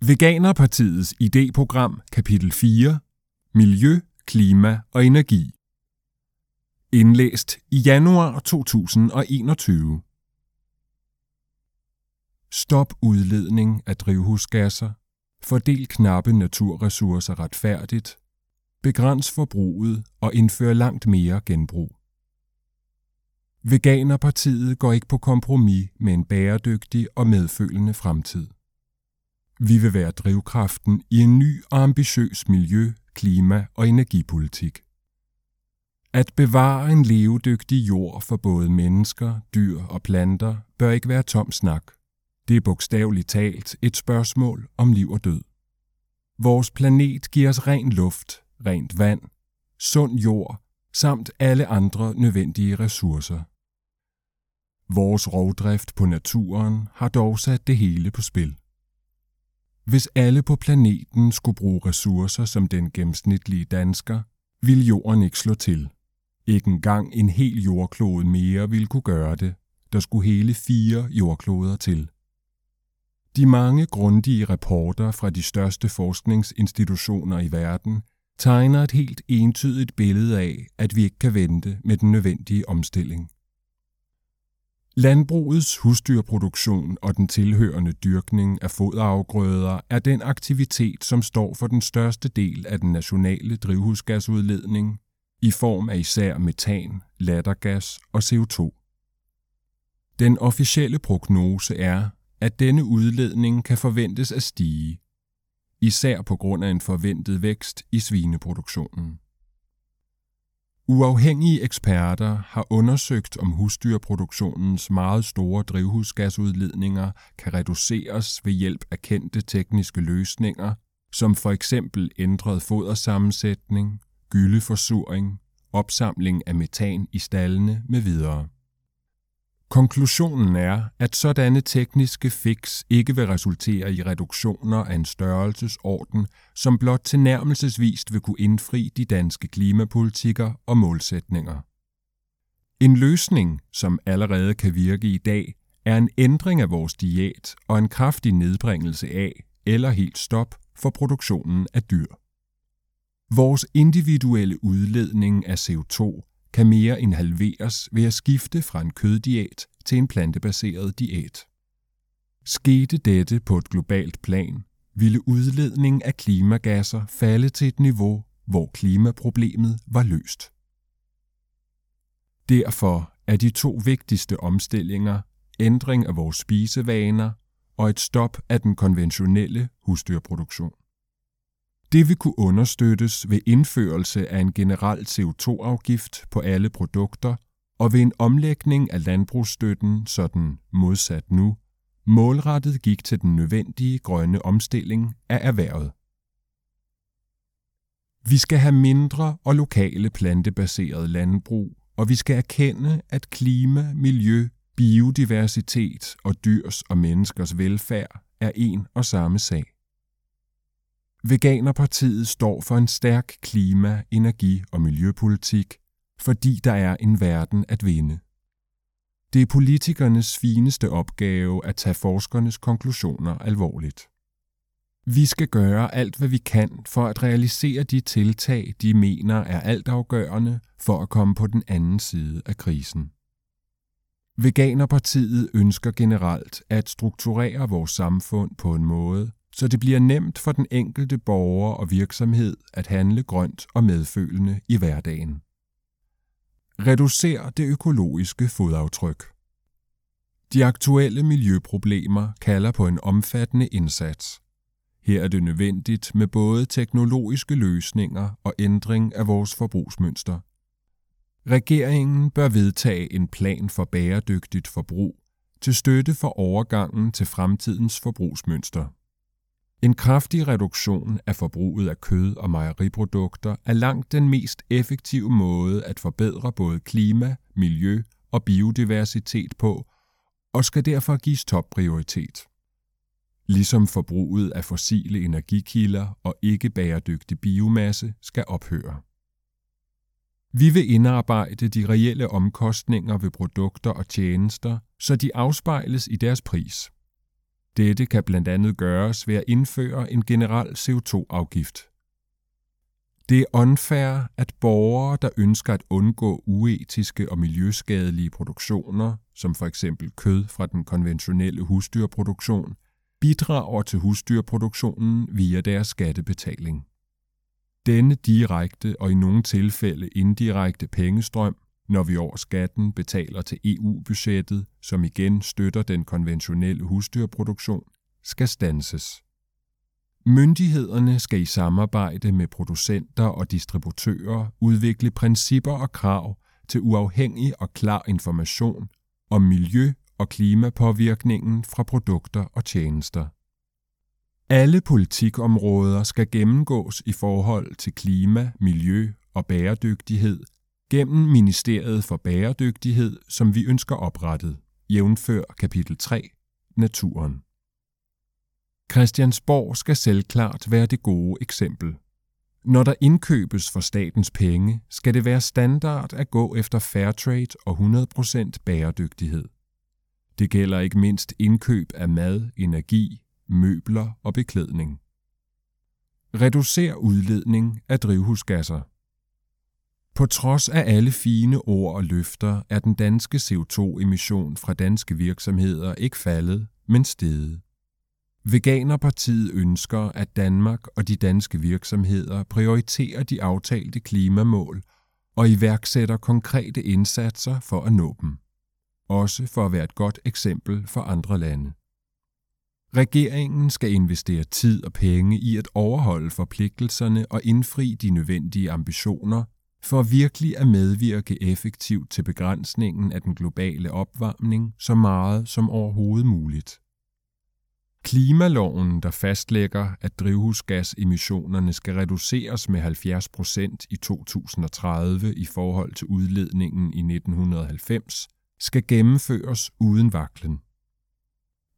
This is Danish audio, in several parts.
Veganerpartiets idéprogram kapitel 4 Miljø, klima og energi. Indlæst i januar 2021 Stop udledning af drivhusgasser. Fordel knappe naturressourcer retfærdigt. Begræns forbruget og indfør langt mere genbrug. Veganerpartiet går ikke på kompromis med en bæredygtig og medfølende fremtid. Vi vil være drivkraften i en ny og ambitiøs miljø-, klima- og energipolitik. At bevare en levedygtig jord for både mennesker, dyr og planter bør ikke være tom snak. Det er bogstaveligt talt et spørgsmål om liv og død. Vores planet giver os ren luft, rent vand, sund jord samt alle andre nødvendige ressourcer. Vores rovdrift på naturen har dog sat det hele på spil. Hvis alle på planeten skulle bruge ressourcer som den gennemsnitlige dansker, ville jorden ikke slå til. Ikke engang en hel jordklode mere ville kunne gøre det. Der skulle hele fire jordkloder til. De mange grundige rapporter fra de største forskningsinstitutioner i verden tegner et helt entydigt billede af, at vi ikke kan vente med den nødvendige omstilling. Landbrugets husdyrproduktion og den tilhørende dyrkning af foderafgrøder er den aktivitet, som står for den største del af den nationale drivhusgasudledning i form af især metan, lattergas og CO2. Den officielle prognose er, at denne udledning kan forventes at stige, især på grund af en forventet vækst i svineproduktionen. Uafhængige eksperter har undersøgt, om husdyrproduktionens meget store drivhusgasudledninger kan reduceres ved hjælp af kendte tekniske løsninger, som for eksempel ændret fodersammensætning, gyldeforsuring, opsamling af metan i stallene med videre. Konklusionen er, at sådanne tekniske fix ikke vil resultere i reduktioner af en størrelsesorden, som blot tilnærmelsesvist vil kunne indfri de danske klimapolitikker og målsætninger. En løsning, som allerede kan virke i dag, er en ændring af vores diæt og en kraftig nedbringelse af eller helt stop for produktionen af dyr. Vores individuelle udledning af CO2 kan mere end halveres ved at skifte fra en køddiæt til en plantebaseret diæt. Skete dette på et globalt plan, ville udledning af klimagasser falde til et niveau, hvor klimaproblemet var løst. Derfor er de to vigtigste omstillinger ændring af vores spisevaner og et stop af den konventionelle husdyrproduktion. Det vil kunne understøttes ved indførelse af en generel CO2-afgift på alle produkter og ved en omlægning af landbrugsstøtten, så den, modsat nu, målrettet gik til den nødvendige grønne omstilling af erhvervet. Vi skal have mindre og lokale plantebaseret landbrug, og vi skal erkende, at klima, miljø, biodiversitet og dyrs og menneskers velfærd er en og samme sag. Veganerpartiet står for en stærk klima-, energi- og miljøpolitik, fordi der er en verden at vinde. Det er politikernes fineste opgave at tage forskernes konklusioner alvorligt. Vi skal gøre alt, hvad vi kan for at realisere de tiltag, de mener er altafgørende for at komme på den anden side af krisen. Veganerpartiet ønsker generelt at strukturere vores samfund på en måde, så det bliver nemt for den enkelte borger og virksomhed at handle grønt og medfølende i hverdagen. Reducer det økologiske fodaftryk. De aktuelle miljøproblemer kalder på en omfattende indsats. Her er det nødvendigt med både teknologiske løsninger og ændring af vores forbrugsmønster. Regeringen bør vedtage en plan for bæredygtigt forbrug til støtte for overgangen til fremtidens forbrugsmønster. En kraftig reduktion af forbruget af kød og mejeriprodukter er langt den mest effektive måde at forbedre både klima, miljø og biodiversitet på, og skal derfor gives topprioritet. Ligesom forbruget af fossile energikilder og ikke bæredygtig biomasse skal ophøre. Vi vil indarbejde de reelle omkostninger ved produkter og tjenester, så de afspejles i deres pris. Dette kan blandt andet gøres ved at indføre en generel CO2-afgift. Det er unfair, at borgere, der ønsker at undgå uetiske og miljøskadelige produktioner, som for eksempel kød fra den konventionelle husdyrproduktion, bidrager til husdyrproduktionen via deres skattebetaling. Denne direkte og i nogle tilfælde indirekte pengestrøm, når vi over skatten betaler til EU-budgettet, som igen støtter den konventionelle husdyrproduktion, skal stanses. Myndighederne skal i samarbejde med producenter og distributører udvikle principper og krav til uafhængig og klar information om miljø- og klimapåvirkningen fra produkter og tjenester. Alle politikområder skal gennemgås i forhold til klima, miljø og bæredygtighed gennem Ministeriet for Bæredygtighed, som vi ønsker oprettet, jævnfør kapitel 3, Naturen. Christiansborg skal selvklart være det gode eksempel. Når der indkøbes for statens penge, skal det være standard at gå efter fairtrade og 100% bæredygtighed. Det gælder ikke mindst indkøb af mad, energi, møbler og beklædning. Reducer udledning af drivhusgasser. På trods af alle fine ord og løfter er den danske CO2-emission fra danske virksomheder ikke faldet, men steget. Veganerpartiet ønsker, at Danmark og de danske virksomheder prioriterer de aftalte klimamål og iværksætter konkrete indsatser for at nå dem. Også for at være et godt eksempel for andre lande. Regeringen skal investere tid og penge i at overholde forpligtelserne og indfri de nødvendige ambitioner for virkelig at medvirke effektivt til begrænsningen af den globale opvarmning så meget som overhovedet muligt. Klimaloven, der fastlægger, at drivhusgasemissionerne skal reduceres med 70 procent i 2030 i forhold til udledningen i 1990, skal gennemføres uden vaklen.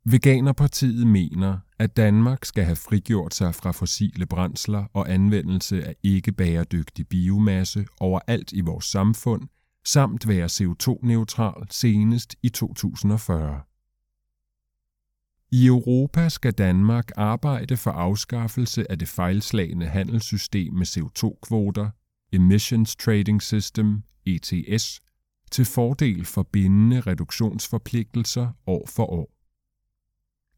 Veganerpartiet mener, at Danmark skal have frigjort sig fra fossile brændsler og anvendelse af ikke-bæredygtig biomasse overalt i vores samfund, samt være CO2-neutral senest i 2040. I Europa skal Danmark arbejde for afskaffelse af det fejlslagende handelssystem med CO2-kvoter, Emissions Trading System, ETS, til fordel for bindende reduktionsforpligtelser år for år.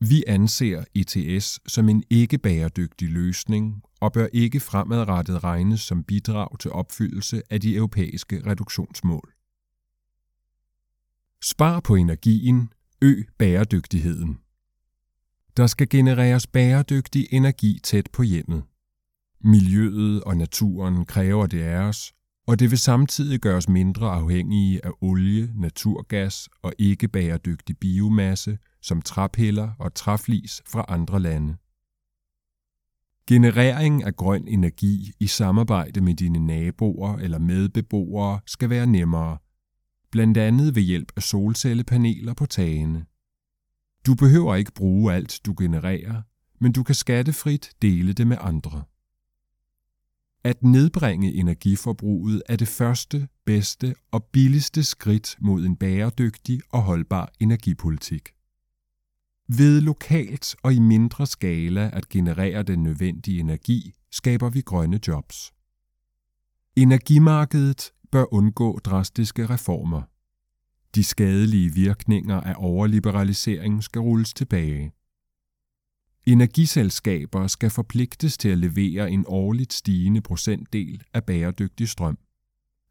Vi anser ETS som en ikke-bæredygtig løsning og bør ikke fremadrettet regnes som bidrag til opfyldelse af de europæiske reduktionsmål. Spar på energien, øg bæredygtigheden. Der skal genereres bæredygtig energi tæt på hjemmet. Miljøet og naturen kræver det af os, og det vil samtidig gøre os mindre afhængige af olie, naturgas og ikke bæredygtig biomasse som træpiller og træflis fra andre lande. Generering af grøn energi i samarbejde med dine naboer eller medbeboere skal være nemmere, blandt andet ved hjælp af solcellepaneler på tagene. Du behøver ikke bruge alt, du genererer, men du kan skattefrit dele det med andre. At nedbringe energiforbruget er det første, bedste og billigste skridt mod en bæredygtig og holdbar energipolitik. Ved lokalt og i mindre skala at generere den nødvendige energi, skaber vi grønne jobs. Energimarkedet bør undgå drastiske reformer. De skadelige virkninger af overliberalisering skal rulles tilbage. Energiselskaber skal forpligtes til at levere en årligt stigende procentdel af bæredygtig strøm.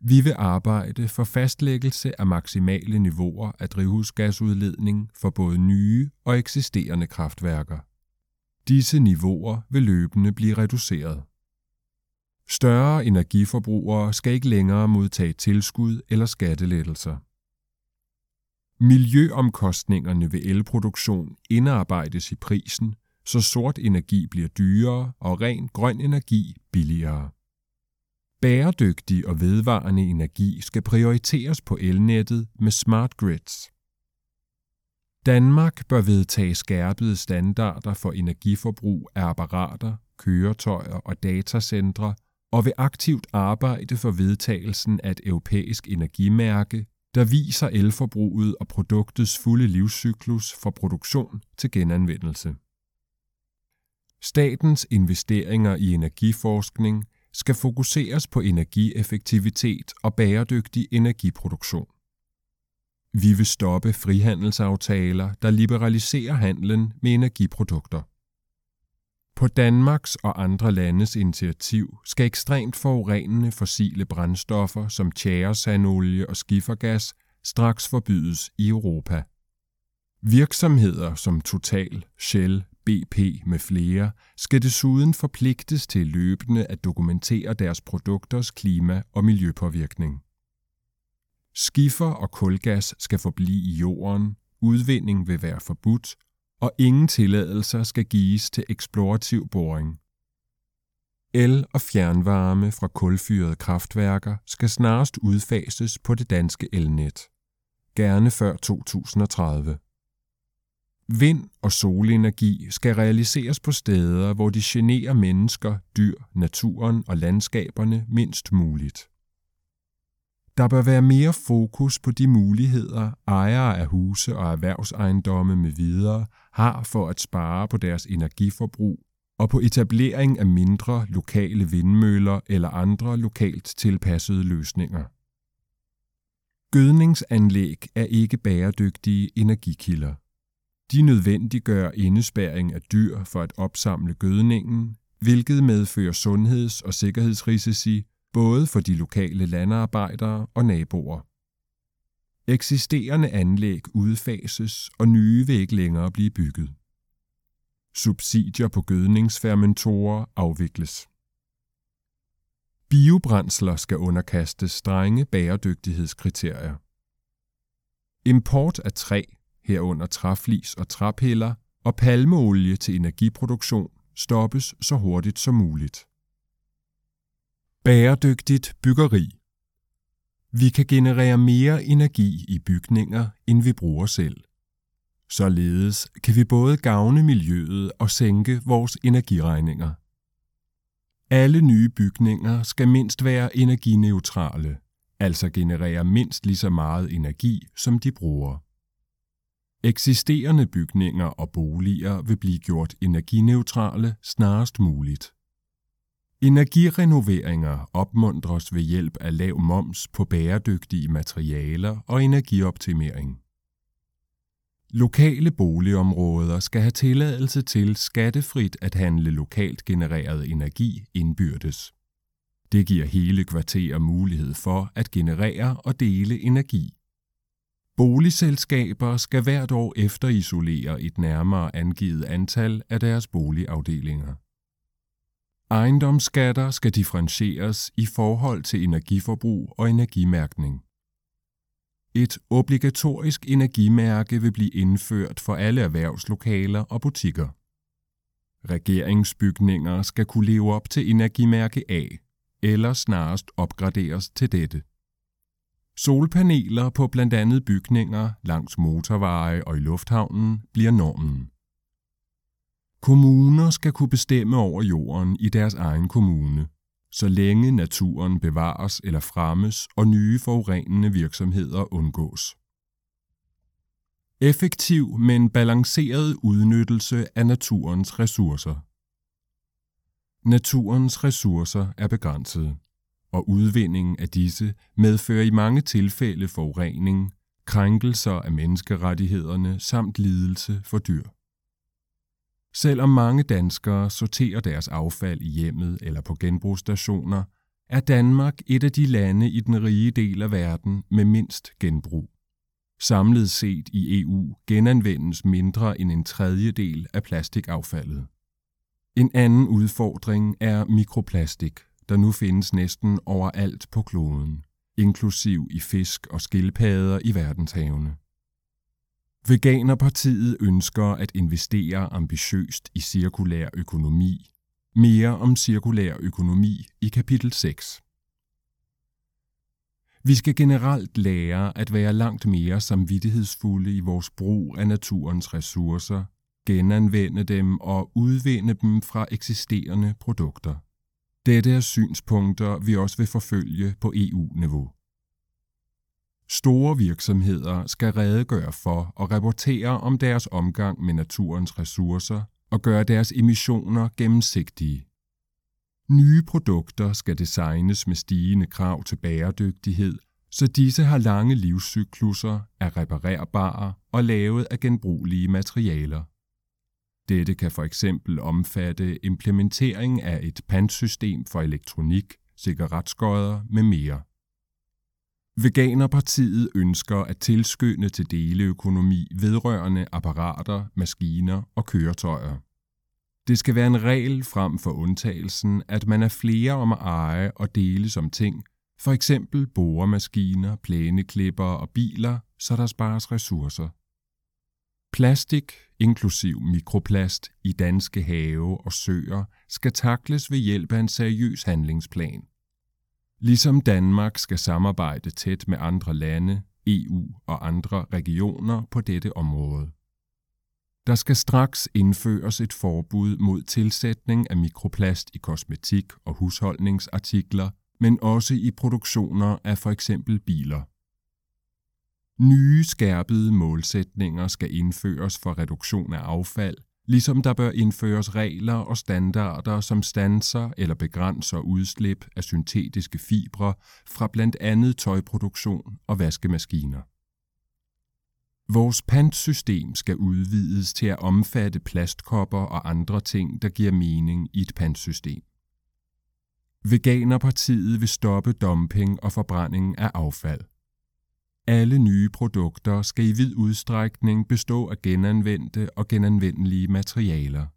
Vi vil arbejde for fastlæggelse af maksimale niveauer af drivhusgasudledning for både nye og eksisterende kraftværker. Disse niveauer vil løbende blive reduceret. Større energiforbrugere skal ikke længere modtage tilskud eller skattelettelser. Miljøomkostningerne ved elproduktion indarbejdes i prisen, så sort energi bliver dyrere og ren grøn energi billigere. Bæredygtig og vedvarende energi skal prioriteres på elnettet med smart grids. Danmark bør vedtage skærpede standarder for energiforbrug af apparater, køretøjer og datacentre og vil aktivt arbejde for vedtagelsen af et europæisk energimærke der viser elforbruget og produktets fulde livscyklus fra produktion til genanvendelse. Statens investeringer i energiforskning skal fokuseres på energieffektivitet og bæredygtig energiproduktion. Vi vil stoppe frihandelsaftaler, der liberaliserer handlen med energiprodukter. På Danmarks og andre landes initiativ skal ekstremt forurenende fossile brændstoffer som tjæresanolie og skifergas straks forbydes i Europa. Virksomheder som Total, Shell, BP med flere skal desuden forpligtes til løbende at dokumentere deres produkters klima- og miljøpåvirkning. Skifer og kulgas skal forblive i jorden, udvinding vil være forbudt, og ingen tilladelser skal gives til eksplorativ boring. El- og fjernvarme fra kulfyrede kraftværker skal snarest udfases på det danske elnet. Gerne før 2030. Vind- og solenergi skal realiseres på steder, hvor de generer mennesker, dyr, naturen og landskaberne mindst muligt. Der bør være mere fokus på de muligheder, ejere af huse og erhvervsejendomme med videre har for at spare på deres energiforbrug og på etablering af mindre lokale vindmøller eller andre lokalt tilpassede løsninger. Gødningsanlæg er ikke bæredygtige energikilder. De nødvendiggør indespæring af dyr for at opsamle gødningen, hvilket medfører sundheds- og sikkerhedsrisici både for de lokale landarbejdere og naboer. Eksisterende anlæg udfases, og nye vil ikke længere blive bygget. Subsidier på gødningsfermentorer afvikles. Biobrændsler skal underkastes strenge bæredygtighedskriterier. Import af træ, herunder træflis og træpiller, og palmeolie til energiproduktion stoppes så hurtigt som muligt. Bæredygtigt byggeri Vi kan generere mere energi i bygninger, end vi bruger selv. Således kan vi både gavne miljøet og sænke vores energiregninger. Alle nye bygninger skal mindst være energineutrale, altså generere mindst lige så meget energi, som de bruger. Eksisterende bygninger og boliger vil blive gjort energineutrale snarest muligt. Energirenoveringer opmuntres ved hjælp af lav moms på bæredygtige materialer og energioptimering. Lokale boligområder skal have tilladelse til skattefrit at handle lokalt genereret energi indbyrdes. Det giver hele kvarterer mulighed for at generere og dele energi. Boligselskaber skal hvert år efterisolere et nærmere angivet antal af deres boligafdelinger. Ejendomsskatter skal differentieres i forhold til energiforbrug og energimærkning. Et obligatorisk energimærke vil blive indført for alle erhvervslokaler og butikker. Regeringsbygninger skal kunne leve op til energimærke A, eller snarest opgraderes til dette. Solpaneler på blandt andet bygninger langs motorveje og i lufthavnen bliver normen. Kommuner skal kunne bestemme over jorden i deres egen kommune, så længe naturen bevares eller fremmes og nye forurenende virksomheder undgås. Effektiv, men balanceret udnyttelse af naturens ressourcer. Naturens ressourcer er begrænsede, og udvindingen af disse medfører i mange tilfælde forurening, krænkelser af menneskerettighederne samt lidelse for dyr. Selvom mange danskere sorterer deres affald i hjemmet eller på genbrugsstationer, er Danmark et af de lande i den rige del af verden med mindst genbrug. Samlet set i EU genanvendes mindre end en tredjedel af plastikaffaldet. En anden udfordring er mikroplastik, der nu findes næsten overalt på kloden, inklusiv i fisk og skildpadder i verdenshavene. Veganerpartiet ønsker at investere ambitiøst i cirkulær økonomi. Mere om cirkulær økonomi i kapitel 6. Vi skal generelt lære at være langt mere samvittighedsfulde i vores brug af naturens ressourcer, genanvende dem og udvinde dem fra eksisterende produkter. Dette er synspunkter, vi også vil forfølge på EU-niveau. Store virksomheder skal redegøre for og rapportere om deres omgang med naturens ressourcer og gøre deres emissioner gennemsigtige. Nye produkter skal designes med stigende krav til bæredygtighed, så disse har lange livscykluser, er reparerbare og lavet af genbrugelige materialer. Dette kan for eksempel omfatte implementering af et pantsystem for elektronik, cigaretskodder med mere. Veganerpartiet ønsker at tilskynde til deleøkonomi vedrørende apparater, maskiner og køretøjer. Det skal være en regel frem for undtagelsen, at man er flere om at eje og dele som ting, for eksempel boremaskiner, plæneklipper og biler, så der spares ressourcer. Plastik, inklusiv mikroplast, i danske have og søer, skal takles ved hjælp af en seriøs handlingsplan. Ligesom Danmark skal samarbejde tæt med andre lande, EU og andre regioner på dette område. Der skal straks indføres et forbud mod tilsætning af mikroplast i kosmetik og husholdningsartikler, men også i produktioner af for eksempel biler. Nye skærpede målsætninger skal indføres for reduktion af affald, ligesom der bør indføres regler og standarder, som stanser eller begrænser udslip af syntetiske fibre fra blandt andet tøjproduktion og vaskemaskiner. Vores pantsystem skal udvides til at omfatte plastkopper og andre ting, der giver mening i et pantsystem. Veganerpartiet vil stoppe dumping og forbrænding af affald. Alle nye produkter skal i vid udstrækning bestå af genanvendte og genanvendelige materialer.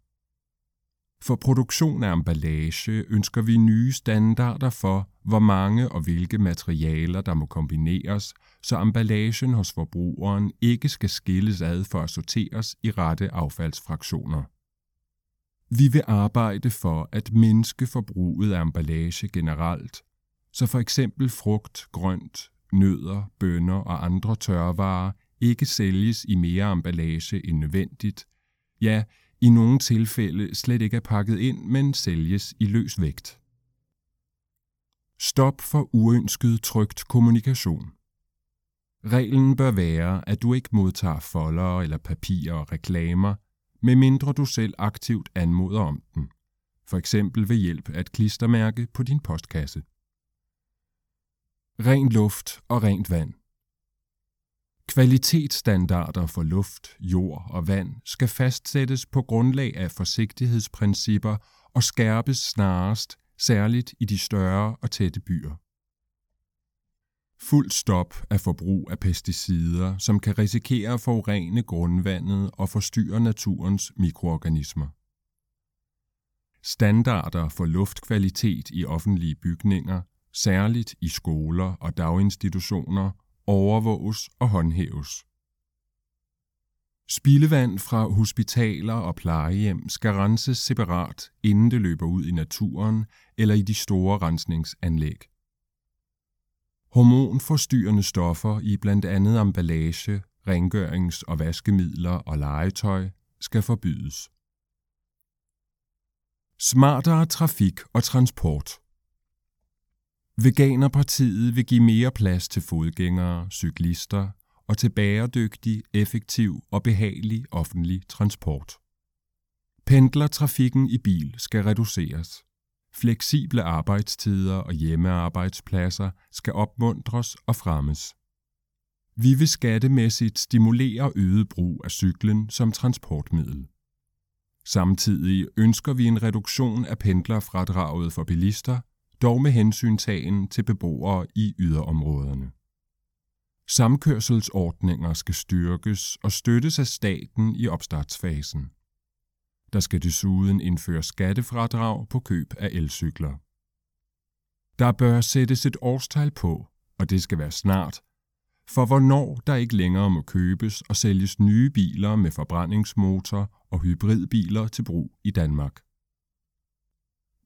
For produktion af emballage ønsker vi nye standarder for, hvor mange og hvilke materialer, der må kombineres, så emballagen hos forbrugeren ikke skal skilles ad for at sorteres i rette affaldsfraktioner. Vi vil arbejde for at mindske forbruget af emballage generelt, så for eksempel frugt, grønt, nødder, bønner og andre tørvarer ikke sælges i mere emballage end nødvendigt, ja, i nogle tilfælde slet ikke er pakket ind, men sælges i løs vægt. Stop for uønsket trygt kommunikation. Reglen bør være, at du ikke modtager folder eller papirer og reklamer, medmindre du selv aktivt anmoder om den, for eksempel ved hjælp af et klistermærke på din postkasse. Ren luft og rent vand. Kvalitetsstandarder for luft, jord og vand skal fastsættes på grundlag af forsigtighedsprincipper og skærpes snarest, særligt i de større og tætte byer. Fuld stop af forbrug af pesticider, som kan risikere at forurene grundvandet og forstyrre naturens mikroorganismer. Standarder for luftkvalitet i offentlige bygninger, særligt i skoler og daginstitutioner, overvåges og håndhæves. Spildevand fra hospitaler og plejehjem skal renses separat, inden det løber ud i naturen eller i de store rensningsanlæg. Hormonforstyrrende stoffer i blandt andet emballage, rengørings- og vaskemidler og legetøj skal forbydes. Smartere trafik og transport Veganerpartiet vil give mere plads til fodgængere, cyklister og til bæredygtig, effektiv og behagelig offentlig transport. Pendlertrafikken i bil skal reduceres. Fleksible arbejdstider og hjemmearbejdspladser skal opmuntres og fremmes. Vi vil skattemæssigt stimulere øget brug af cyklen som transportmiddel. Samtidig ønsker vi en reduktion af pendlerfradraget for bilister, dog med hensyntagen til beboere i yderområderne. Samkørselsordninger skal styrkes og støttes af staten i opstartsfasen. Der skal desuden indføres skattefradrag på køb af elcykler. Der bør sættes et årstal på, og det skal være snart, for hvornår der ikke længere må købes og sælges nye biler med forbrændingsmotor og hybridbiler til brug i Danmark.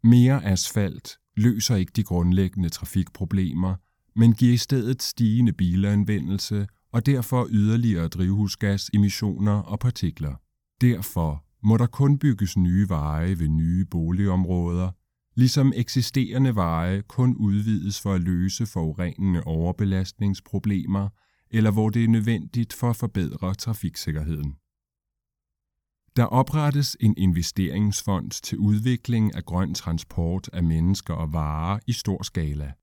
Mere asfalt løser ikke de grundlæggende trafikproblemer, men giver i stedet stigende bilanvendelse og derfor yderligere drivhusgasemissioner og partikler. Derfor må der kun bygges nye veje ved nye boligområder, ligesom eksisterende veje kun udvides for at løse forurenende overbelastningsproblemer, eller hvor det er nødvendigt for at forbedre trafiksikkerheden. Der oprettes en investeringsfond til udvikling af grøn transport af mennesker og varer i stor skala.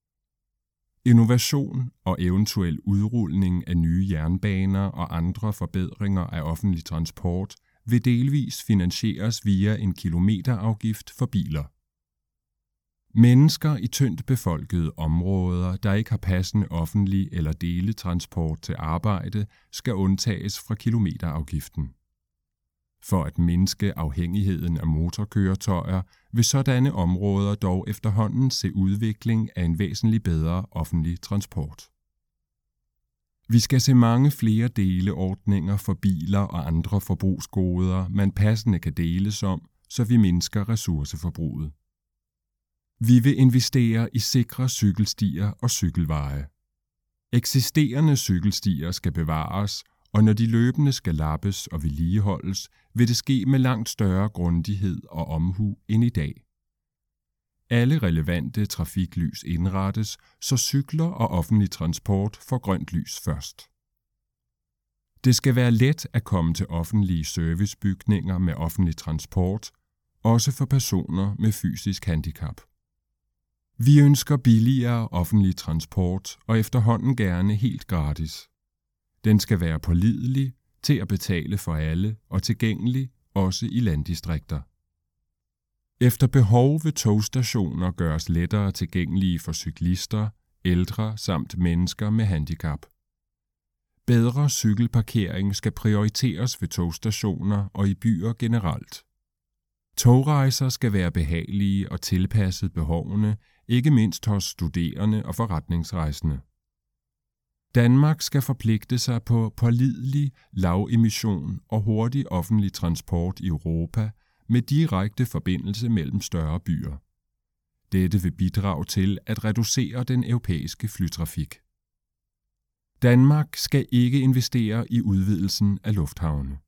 Innovation og eventuel udrulning af nye jernbaner og andre forbedringer af offentlig transport vil delvis finansieres via en kilometerafgift for biler. Mennesker i tyndt befolkede områder, der ikke har passende offentlig eller deletransport til arbejde, skal undtages fra kilometerafgiften. For at mindske afhængigheden af motorkøretøjer vil sådanne områder dog efterhånden se udvikling af en væsentlig bedre offentlig transport. Vi skal se mange flere deleordninger for biler og andre forbrugsgoder, man passende kan deles om, så vi mindsker ressourceforbruget. Vi vil investere i sikre cykelstier og cykelveje. Eksisterende cykelstier skal bevares, og når de løbende skal lappes og vedligeholdes, vil det ske med langt større grundighed og omhu end i dag. Alle relevante trafiklys indrettes, så cykler og offentlig transport får grønt lys først. Det skal være let at komme til offentlige servicebygninger med offentlig transport, også for personer med fysisk handicap. Vi ønsker billigere offentlig transport og efterhånden gerne helt gratis. Den skal være pålidelig, til at betale for alle og tilgængelig også i landdistrikter. Efter behov vil togstationer gøres lettere tilgængelige for cyklister, ældre samt mennesker med handicap. Bedre cykelparkering skal prioriteres ved togstationer og i byer generelt. Togrejser skal være behagelige og tilpasset behovene, ikke mindst hos studerende og forretningsrejsende. Danmark skal forpligte sig på pålidelig, lavemission og hurtig offentlig transport i Europa med direkte forbindelse mellem større byer. Dette vil bidrage til at reducere den europæiske flytrafik. Danmark skal ikke investere i udvidelsen af lufthavne.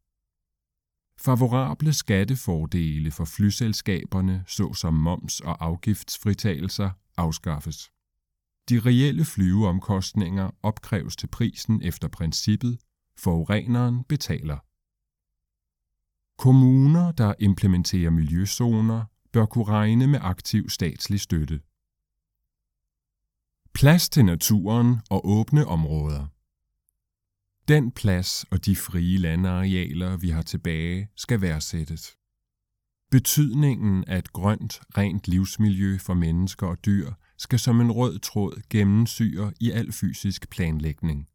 Favorable skattefordele for flyselskaberne, såsom moms- og afgiftsfritagelser, afskaffes. De reelle flyveomkostninger opkræves til prisen efter princippet forureneren betaler. Kommuner, der implementerer miljøzoner, bør kunne regne med aktiv statslig støtte. Plads til naturen og åbne områder. Den plads og de frie landarealer, vi har tilbage, skal værdsættes. Betydningen af et grønt, rent livsmiljø for mennesker og dyr skal som en rød tråd gennemsyre i al fysisk planlægning.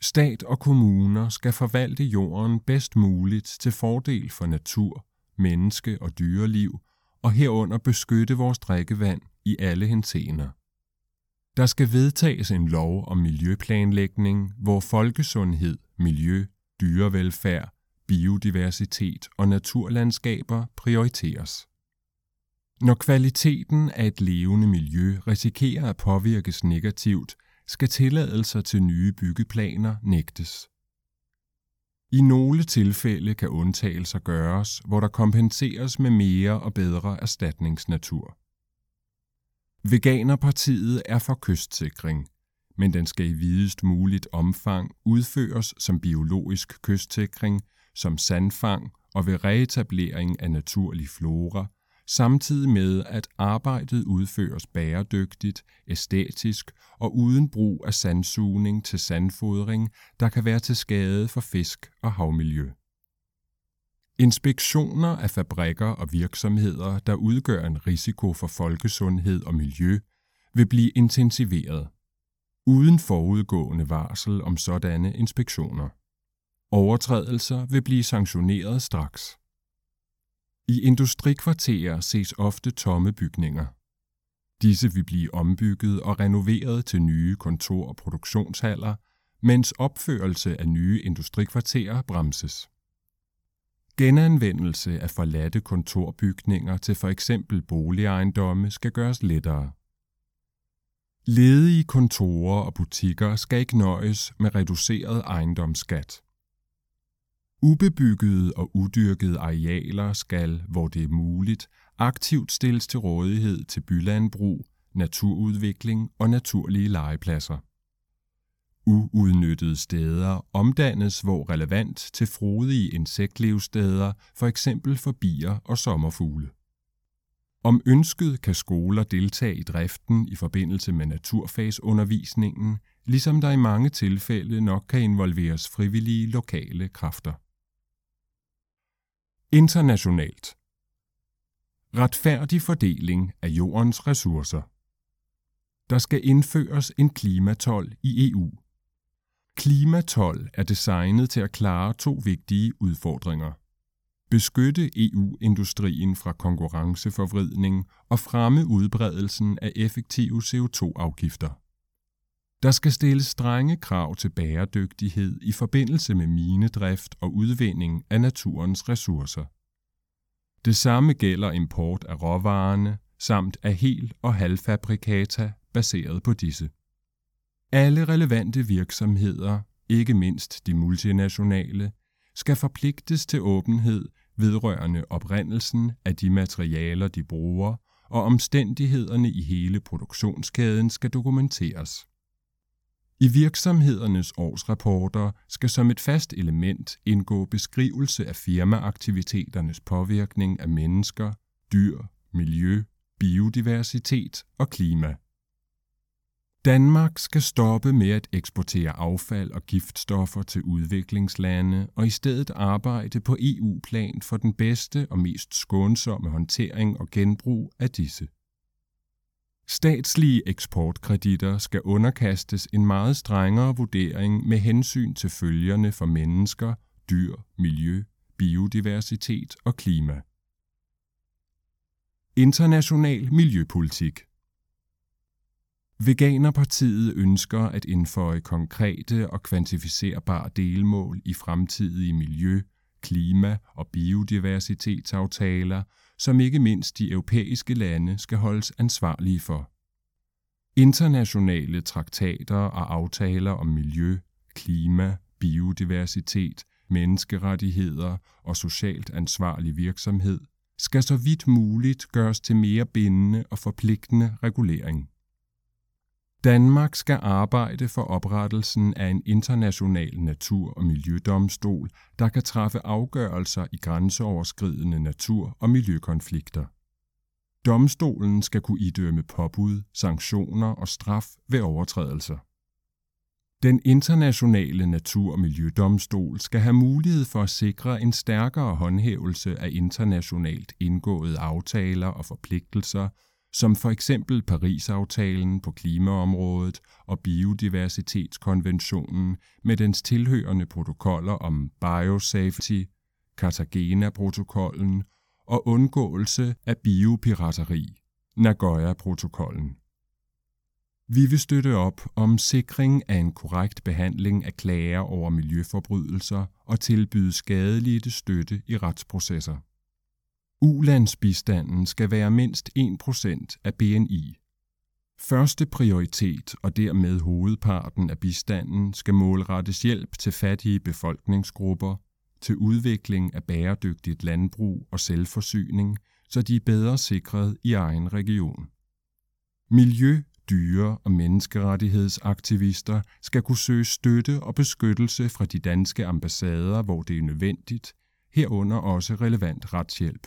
Stat og kommuner skal forvalte jorden bedst muligt til fordel for natur, menneske og dyreliv, og herunder beskytte vores drikkevand i alle henseender. Der skal vedtages en lov om miljøplanlægning, hvor folkesundhed, miljø, dyrevelfærd, biodiversitet og naturlandskaber prioriteres. Når kvaliteten af et levende miljø risikerer at påvirkes negativt, skal tilladelser til nye byggeplaner nægtes. I nogle tilfælde kan undtagelser gøres, hvor der kompenseres med mere og bedre erstatningsnatur. Veganerpartiet er for kystsikring, men den skal i videst muligt omfang udføres som biologisk kystsikring, som sandfang og ved reetablering af naturlig flora – samtidig med at arbejdet udføres bæredygtigt, æstetisk og uden brug af sandsugning til sandfodring, der kan være til skade for fisk og havmiljø. Inspektioner af fabrikker og virksomheder, der udgør en risiko for folkesundhed og miljø, vil blive intensiveret. Uden forudgående varsel om sådanne inspektioner. Overtrædelser vil blive sanktioneret straks. I industrikvarterer ses ofte tomme bygninger. Disse vil blive ombygget og renoveret til nye kontor- og produktionshaller, mens opførelse af nye industrikvarterer bremses. Genanvendelse af forladte kontorbygninger til for eksempel boligejendomme skal gøres lettere. Ledige kontorer og butikker skal ikke nøjes med reduceret ejendomsskat. Ubebyggede og udyrkede arealer skal, hvor det er muligt, aktivt stilles til rådighed til bylandbrug, naturudvikling og naturlige legepladser. Uudnyttede steder omdannes hvor relevant til frodige insektlevsteder, for eksempel for bier og sommerfugle. Om ønsket kan skoler deltage i driften i forbindelse med naturfagsundervisningen, ligesom der i mange tilfælde nok kan involveres frivillige lokale kræfter. Internationalt Retfærdig fordeling af jordens ressourcer Der skal indføres en klimatol i EU. Klimatol er designet til at klare to vigtige udfordringer. Beskytte EU-industrien fra konkurrenceforvridning og fremme udbredelsen af effektive CO2-afgifter. Der skal stilles strenge krav til bæredygtighed i forbindelse med minedrift og udvinding af naturens ressourcer. Det samme gælder import af råvarerne samt af hel- og halvfabrikata baseret på disse. Alle relevante virksomheder, ikke mindst de multinationale, skal forpligtes til åbenhed vedrørende oprindelsen af de materialer, de bruger, og omstændighederne i hele produktionskæden skal dokumenteres. I virksomhedernes årsrapporter skal som et fast element indgå beskrivelse af firmaaktiviteternes påvirkning af mennesker, dyr, miljø, biodiversitet og klima. Danmark skal stoppe med at eksportere affald og giftstoffer til udviklingslande og i stedet arbejde på EU-plan for den bedste og mest skånsomme håndtering og genbrug af disse. Statslige eksportkreditter skal underkastes en meget strengere vurdering med hensyn til følgerne for mennesker, dyr, miljø, biodiversitet og klima. International miljøpolitik Veganerpartiet ønsker at indføje konkrete og kvantificerbare delmål i fremtidige miljø-, klima- og biodiversitetsaftaler, som ikke mindst de europæiske lande skal holdes ansvarlige for. Internationale traktater og aftaler om miljø, klima, biodiversitet, menneskerettigheder og socialt ansvarlig virksomhed skal så vidt muligt gøres til mere bindende og forpligtende regulering. Danmark skal arbejde for oprettelsen af en international natur- og miljødomstol, der kan træffe afgørelser i grænseoverskridende natur- og miljøkonflikter. Domstolen skal kunne idømme påbud, sanktioner og straf ved overtrædelser. Den internationale natur- og miljødomstol skal have mulighed for at sikre en stærkere håndhævelse af internationalt indgåede aftaler og forpligtelser som for eksempel Paris-aftalen på klimaområdet og biodiversitetskonventionen med dens tilhørende protokoller om biosafety, Cartagena-protokollen og undgåelse af biopirateri, Nagoya-protokollen. Vi vil støtte op om sikring af en korrekt behandling af klager over miljøforbrydelser og tilbyde skadelige støtte i retsprocesser. Ulandsbistanden skal være mindst 1% af BNI. Første prioritet og dermed hovedparten af bistanden skal målrettes hjælp til fattige befolkningsgrupper, til udvikling af bæredygtigt landbrug og selvforsyning, så de er bedre sikret i egen region. Miljø, dyre og menneskerettighedsaktivister skal kunne søge støtte og beskyttelse fra de danske ambassader, hvor det er nødvendigt, herunder også relevant retshjælp.